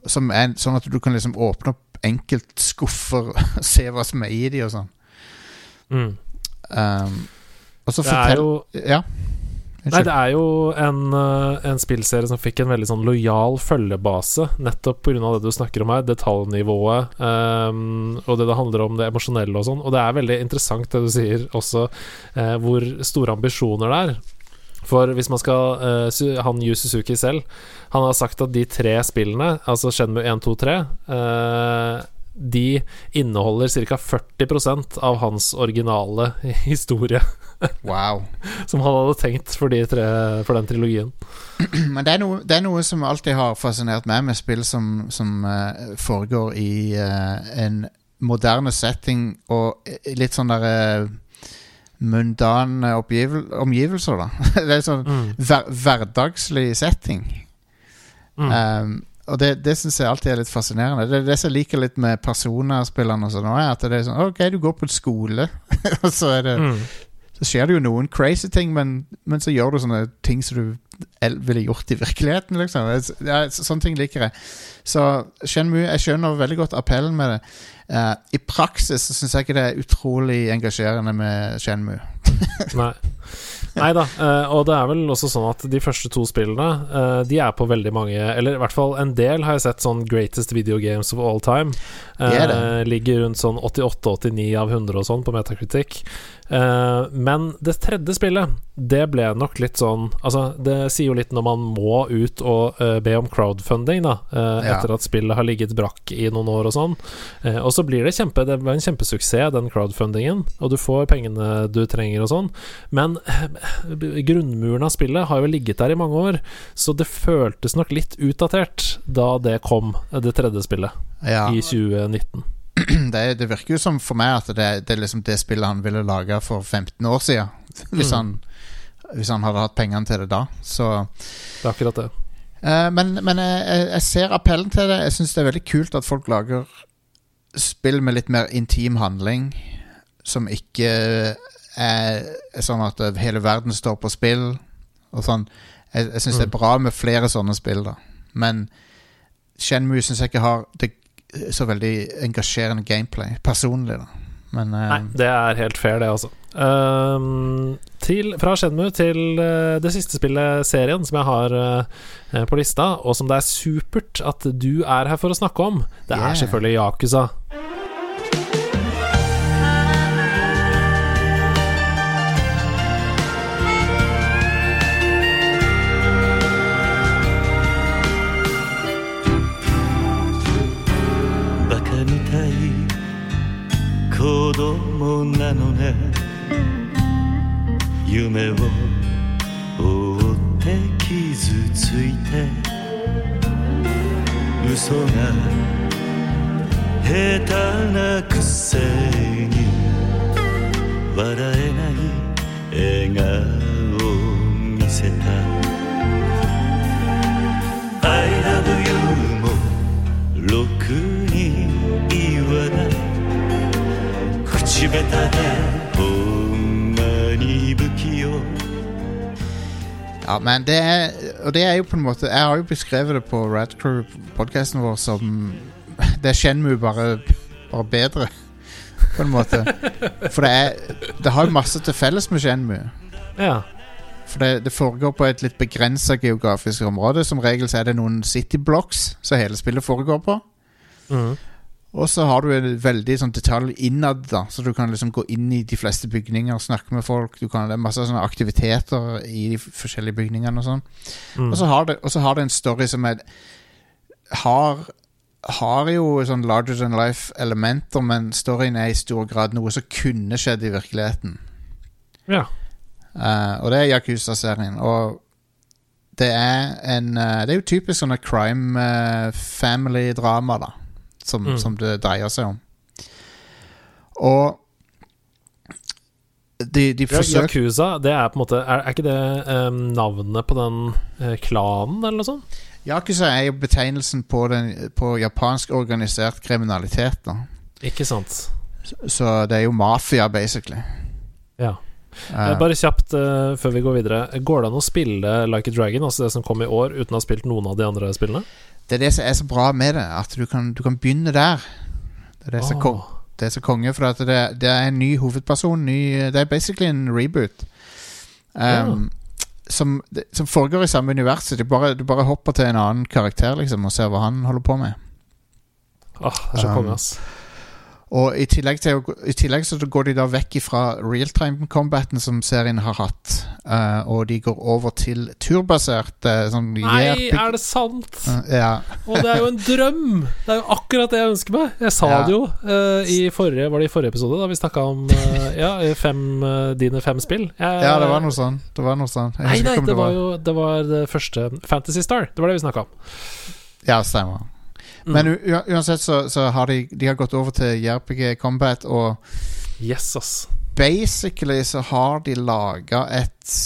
Speaker 2: Som er sånn at du kan liksom åpne opp enkeltskuffer og se hva som er i de og sånn.
Speaker 1: Mm.
Speaker 2: Um, og så
Speaker 1: Det er jo
Speaker 2: Ja.
Speaker 1: Nei, det er jo en, eh, en spillserie som fikk en veldig sånn lojal følgebase, nettopp pga. det du snakker om her, detaljnivået, um, og det det handler om, det emosjonelle og sånn. Og det er veldig interessant det du sier også, uh, hvor store ambisjoner det er. For hvis man skal uh, Han Yu Suzuki selv, han har sagt at de tre spillene, altså Shenmu 1, 2, 3 eh, de inneholder ca. 40% av hans originale historie,
Speaker 2: Wow.
Speaker 1: som han hadde tenkt for, de tre, for den trilogien.
Speaker 2: Men det er, noe, det er noe som alltid har fascinert meg med spill som, som uh, foregår i uh, en moderne setting og eh, litt sånn derre mundane omgivelser, da. det er sånn
Speaker 1: Mm.
Speaker 2: hver, hverdagslig setting.
Speaker 1: Mm.
Speaker 2: Um, og det, det syns jeg alltid er litt fascinerende. Det er det som jeg liker litt med personerspillene og sånn, at det er sånn OK, du går på en skole, og så er det
Speaker 1: Mm.
Speaker 2: så skjer det jo noen crazy ting, men, men så gjør du sånne ting som du ville gjort i virkeligheten, liksom. Ja, sånne ting liker jeg. Så Shenmue, jeg skjønner veldig godt appellen med det. Uh, I praksis så syns jeg ikke det er utrolig engasjerende med Shenmue.
Speaker 1: Nei. Nei da. eh, og det er vel også sånn at de første to spillene eh, De er på veldig mange Eller i hvert fall en del har jeg sett sånn Greatest Video Games of All Time.
Speaker 2: Det er det.
Speaker 1: Eh, ligger rundt sånn 88-89 av 100 og sånn på Metacritic. Eh, men det tredje spillet, det ble nok litt sånn Altså, det sier jo litt når man må ut og uh, be om crowdfunding, da, uh,
Speaker 2: Ja.
Speaker 1: etter at spillet har ligget brakk i noen år og sånn. Og så blir det kjempe Det var en kjempesuksess, den crowdfundingen, og du får pengene du trenger og sånn. Men grunnmuren av spillet har jo ligget der i mange år, så det føltes nok litt utdatert da det kom, det tredje spillet,
Speaker 2: Ja,
Speaker 1: i 2019.
Speaker 2: det, det virker jo som for meg at det, det er liksom det spillet han ville lage for 15 år siden. Hvis,
Speaker 1: Mm.
Speaker 2: han, hvis han hadde hatt pengene til det da. Så
Speaker 1: Det er akkurat det.
Speaker 2: Uh, men men jeg, jeg- ser appellen til det. Jeg syns det er veldig kult at folk lager spill med litt mer intim handling, som ikke er, er sånn at hele verden står på spill og sånn. Jeg, jeg syns det er bra med flere sånne spill, da. Men Shenmue syns jeg ikke har det så veldig engasjerende gameplay, personlig, da. Men uh,
Speaker 1: Nei, det er helt fair, det, altså. Um, til, fra Shenmu til uh, det siste spillet, serien, som jeg har uh, på lista, og som det er supert at du er her for å snakke om. Det
Speaker 2: Yeah.
Speaker 1: er selvfølgelig Yakuza.「
Speaker 3: 子供なのね」「夢を追って傷ついて」「嘘が下手なくせに」「笑えない笑顔を見せた」「口下手でほんまに不器用
Speaker 2: Ja, men det er Og det er jo på en måte Jeg har jo beskrevet det på Rad Crew-podkasten vår som Det er Shenmue bare, bare bedre, på en måte. For det er Det har jo masse til felles med Shenmue.
Speaker 1: Ja.
Speaker 2: For det, det foregår på et litt begrensa geografisk område. Som regel så er det noen city blocks som hele spillet foregår på.
Speaker 1: Mhm.
Speaker 2: Og så har du en veldig sånn detalj innad, da så du kan liksom gå inn i de fleste bygninger og snakke med folk. Du kan, det er masse sånne aktiviteter i de forskjellige bygningene og sånn.
Speaker 1: Mm.
Speaker 2: Og så har det, og så har det en story som er har, har jo sånn larger than life-elementer, men storyen er i stor grad noe som kunne skjedd i virkeligheten.
Speaker 1: ja.
Speaker 2: Uh, og det er Yakuza-serien. Og det er en uh, Det er jo typisk sånne crime uh, family-drama, da. Som,
Speaker 1: Mm.
Speaker 2: som det dreier seg om. Og de, de
Speaker 1: Ja,
Speaker 2: forsøker
Speaker 1: Yakuza, det er på en måte Er, er ikke det um, navnet på den uh, klanen, eller noe sånt?
Speaker 2: Yakuza er jo betegnelsen på, den, på japansk organisert kriminalitet. da
Speaker 1: Ikke sant.
Speaker 2: Så det er jo mafia, basically.
Speaker 1: Ja.
Speaker 2: Eh,
Speaker 1: Bare kjapt uh, før vi går videre. Går det an å spille Like a Dragon, altså det som kom i år, uten å ha spilt noen av de andre spillene?
Speaker 2: Det er det som er så bra med det, at du kan, du kan begynne der. Det er det som oh. det er så konge, for at det, det er en ny hovedperson. Ny, det er basically en reboot. Um, som, det- som foregår i samme universet. Du bare, du bare hopper til en annen karakter liksom og ser hva han holder på med.
Speaker 1: Åh, det er så
Speaker 2: Um,
Speaker 1: konge, ass.
Speaker 2: Og i tillegg, til, I tillegg så går de da vekk fra realtime-combaten som serien har hatt, uh, og de går over til turbasert uh, sånn
Speaker 1: Nei, er det sant?
Speaker 2: Uh, ja.
Speaker 1: Og det er jo en drøm! Det er jo akkurat det jeg ønsker meg. Jeg sa
Speaker 2: Ja.
Speaker 1: det jo eh, i forrige Var det i forrige episode, da vi snakka om eh, Ja, fem, eh, dine fem spill? Jeg,
Speaker 2: ja, det var noe sånn. Det var noe sånn.
Speaker 1: Nei, nei,
Speaker 2: det,
Speaker 1: det var jo Det var det første Fantasy Star. Det var det vi snakka om.
Speaker 2: Ja, stemmer.
Speaker 1: Mm.
Speaker 2: Men uansett så, så har de, de har gått over til JRPG Combat, og
Speaker 1: Yes, ass.
Speaker 2: basically så har de laga et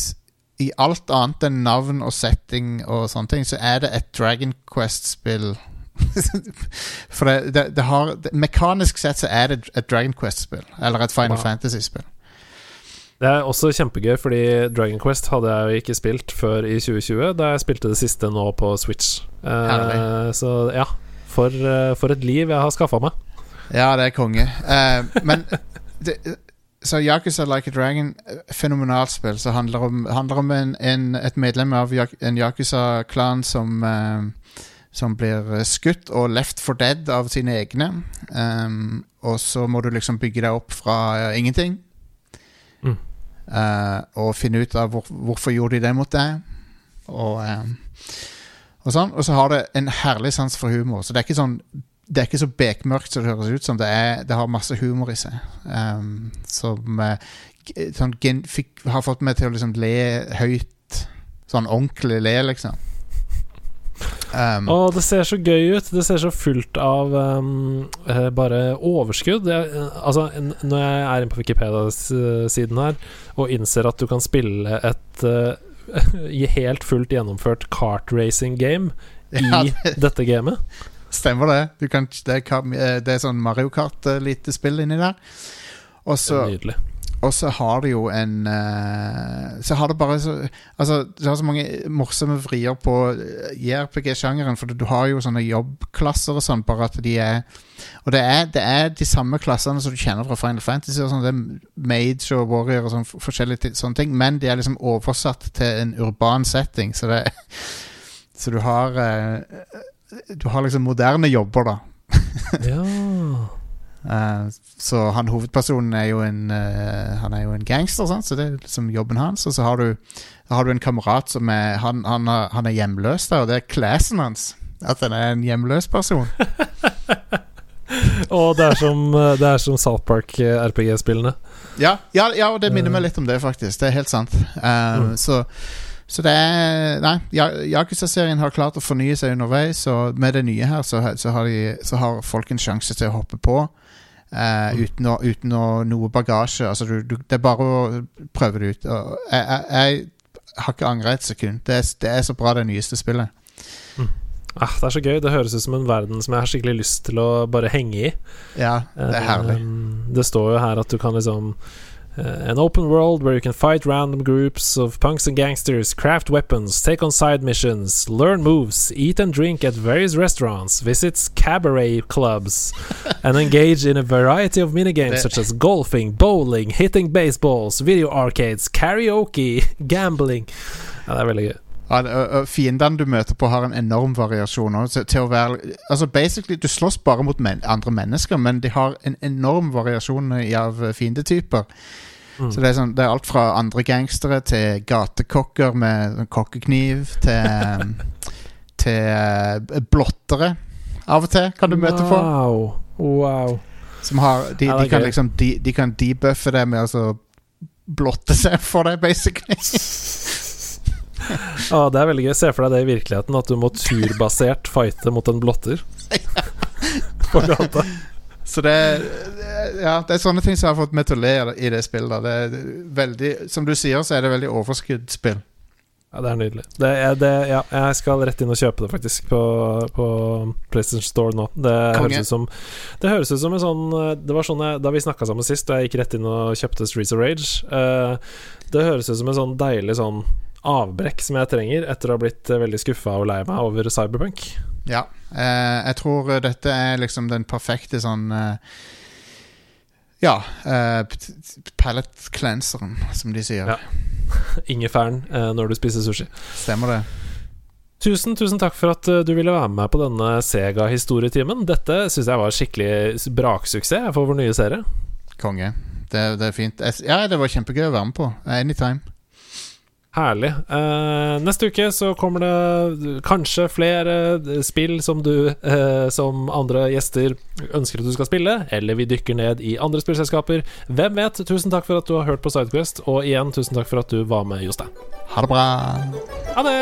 Speaker 2: I alt annet enn navn og setting og sånne ting, så er det et Dragon Quest-spill. For det, det, det har det, Mekanisk sett så er det et Dragon Quest-spill. Eller et Final
Speaker 1: Wow.
Speaker 2: Fantasy-spill.
Speaker 1: Det er også kjempegøy, fordi Dragon Quest hadde jeg jo ikke spilt før i 2020, da jeg spilte det siste nå på Switch. Eh, så ja, for, eh, for et liv jeg har skaffa meg.
Speaker 2: Ja, det er konge. Uh, men det, Så Yakuza Like a Dragon, eh, fenomenalt spill, som handler om, handler om en, en, et medlem av en Yakuza-klan som uh, Som blir skutt og left for dead av sine egne. Um, og så må du liksom bygge deg opp fra uh, ingenting.
Speaker 1: Mm.
Speaker 2: Og finne ut av hvor, hvorfor gjorde de det mot deg. Og, og sånn. Og så har det en herlig sans for humor. Så det er ikke sånn det er ikke så bekmørkt som det høres ut som. Det, er, det har masse humor i seg. Um, som eh, sånn, gen, fikk, har fått meg til å liksom le høyt. Sånn ordentlig le, liksom. Um,
Speaker 1: Og det ser så gøy ut. Det ser så fullt av ehm, eh, bare overskudd. Jeg, eh, altså, når jeg er inne på Wikipedia-siden her og innser at du kan spille et eh, i helt fullt gjennomført kartracing-game
Speaker 2: Ja,
Speaker 1: i dette gamet
Speaker 2: Stemmer det. Du kan, det, er, eh, det er sånn Mario Kart-lite spill inni der. Også,
Speaker 1: Det Nydelig.
Speaker 2: Og så har det jo en eh, Så har det bare så Altså, det har så mange morsomme vrier på eh, JRPG-sjangeren, for du har jo sånne jobbklasser og sånn, bare at de er Og det er, det er de samme klassene som du kjenner fra Final Fantasy, og sånn, det er Mage og Warrior og sånn, forskjellige sånne ting, men de er liksom oversatt til en urban setting, så det Så du har eh, Du har liksom moderne jobber, da.
Speaker 1: Ja.
Speaker 2: Eh, så han hovedpersonen er jo en uh, Han er jo en gangster, sant? så det er liksom jobben hans. Og så har du, har du en kamerat som er Han, han, han er hjemløs, der, og det er classen hans. At han er en hjemløs person.
Speaker 1: Og det er som, eh, det er som South Park-RPG-spillene.
Speaker 2: Ja, ja, ja, og det minner meg litt om det, faktisk. Det er helt sant. Eh,
Speaker 1: Mm.
Speaker 2: så, så det er Nei, Yakuza-serien har klart å fornye seg underveis, og med det nye her så, så, har, de, så har folk en sjanse til å hoppe på. Eh,
Speaker 1: Mm.
Speaker 2: uten, å, uten å noe bagasje. Altså, du, du, det er bare å prøve det ut. Og jeg, jeg, jeg har ikke angra et sekund. Det er, det er så bra, det nyeste spillet.
Speaker 1: Ah, det er så gøy. Det høres ut som en verden som jeg har skikkelig lyst til å bare henge i.
Speaker 2: Ja, det er herlig.
Speaker 1: Um, det står jo her at du kan liksom uh, An open world where you can fight random groups of punks and gangsters, craft weapons, take on side missions, learn moves, eat and drink at various restaurants, visit cabaret clubs, and engage in a variety of minigames such as golfing, bowling, hitting baseballs, video arcades, karaoke, gambling. Ja, det er veldig gøy.
Speaker 2: Det- og- og Fiendene du møter på, har en enorm variasjon. til å være Altså basically Du slåss bare mot men andre mennesker, men de har en enorm variasjon av eh, fiendetyper.
Speaker 1: Mm.
Speaker 2: Så det er, sånn, det er alt fra andre gangstere til gatekokker med sånn kokkekniv til Til blottere. Av og til kan du møte på.
Speaker 1: Wow. Wow.
Speaker 2: Som har De, de kan liksom De, de kan debuffe det med å altså, blotte seg for deg, basically.
Speaker 1: Ah, det er veldig gøy. Se for deg det i virkeligheten, at du må turbasert fighte mot en blotter. På gata.
Speaker 2: Så det, ja, det er sånne ting som har fått meg til å le i det spillet. Det er veldig, som du sier, så er det veldig overskuddsspill.
Speaker 1: Ja, det er nydelig. Det er, det, ja, jeg skal rett inn og kjøpe det, faktisk, på, på PlayStation Store nå. Det
Speaker 2: Konge.
Speaker 1: høres ut som Det høres ut som en sånn Det var sånn jeg, Da vi snakka sammen sist, og jeg gikk rett inn og kjøpte Streets of Rage uh, Det høres ut som en sånn deilig sånn avbrekk som jeg trenger etter å ha blitt eh, veldig skuffa og lei meg over Cyberpunk.
Speaker 2: Ja. Eh, jeg tror eh, dette er liksom den perfekte sånn eh, Ja. eh, pallet-cleanseren, som de sier.
Speaker 1: Ja. Ingefæren eh, når du spiser sushi.
Speaker 2: Stemmer det.
Speaker 1: Tusen, tusen takk for at eh, du ville være med på denne Sega-historietimen. Dette syns jeg var skikkelig braksuksess for vår nye serie.
Speaker 2: Konge. Det, det er fint. Jeg, ja, det var kjempegøy å være med på. Anytime.
Speaker 1: Herlig. Uh, neste uke så kommer det kanskje flere spill som du uh, som andre gjester ønsker at du skal spille, eller vi dykker ned i andre spillselskaper. Hvem vet? Tusen takk for at du har hørt på Sidequest, og igjen tusen takk for at du var med, Jostein.
Speaker 2: Ha det bra.
Speaker 1: Ha det!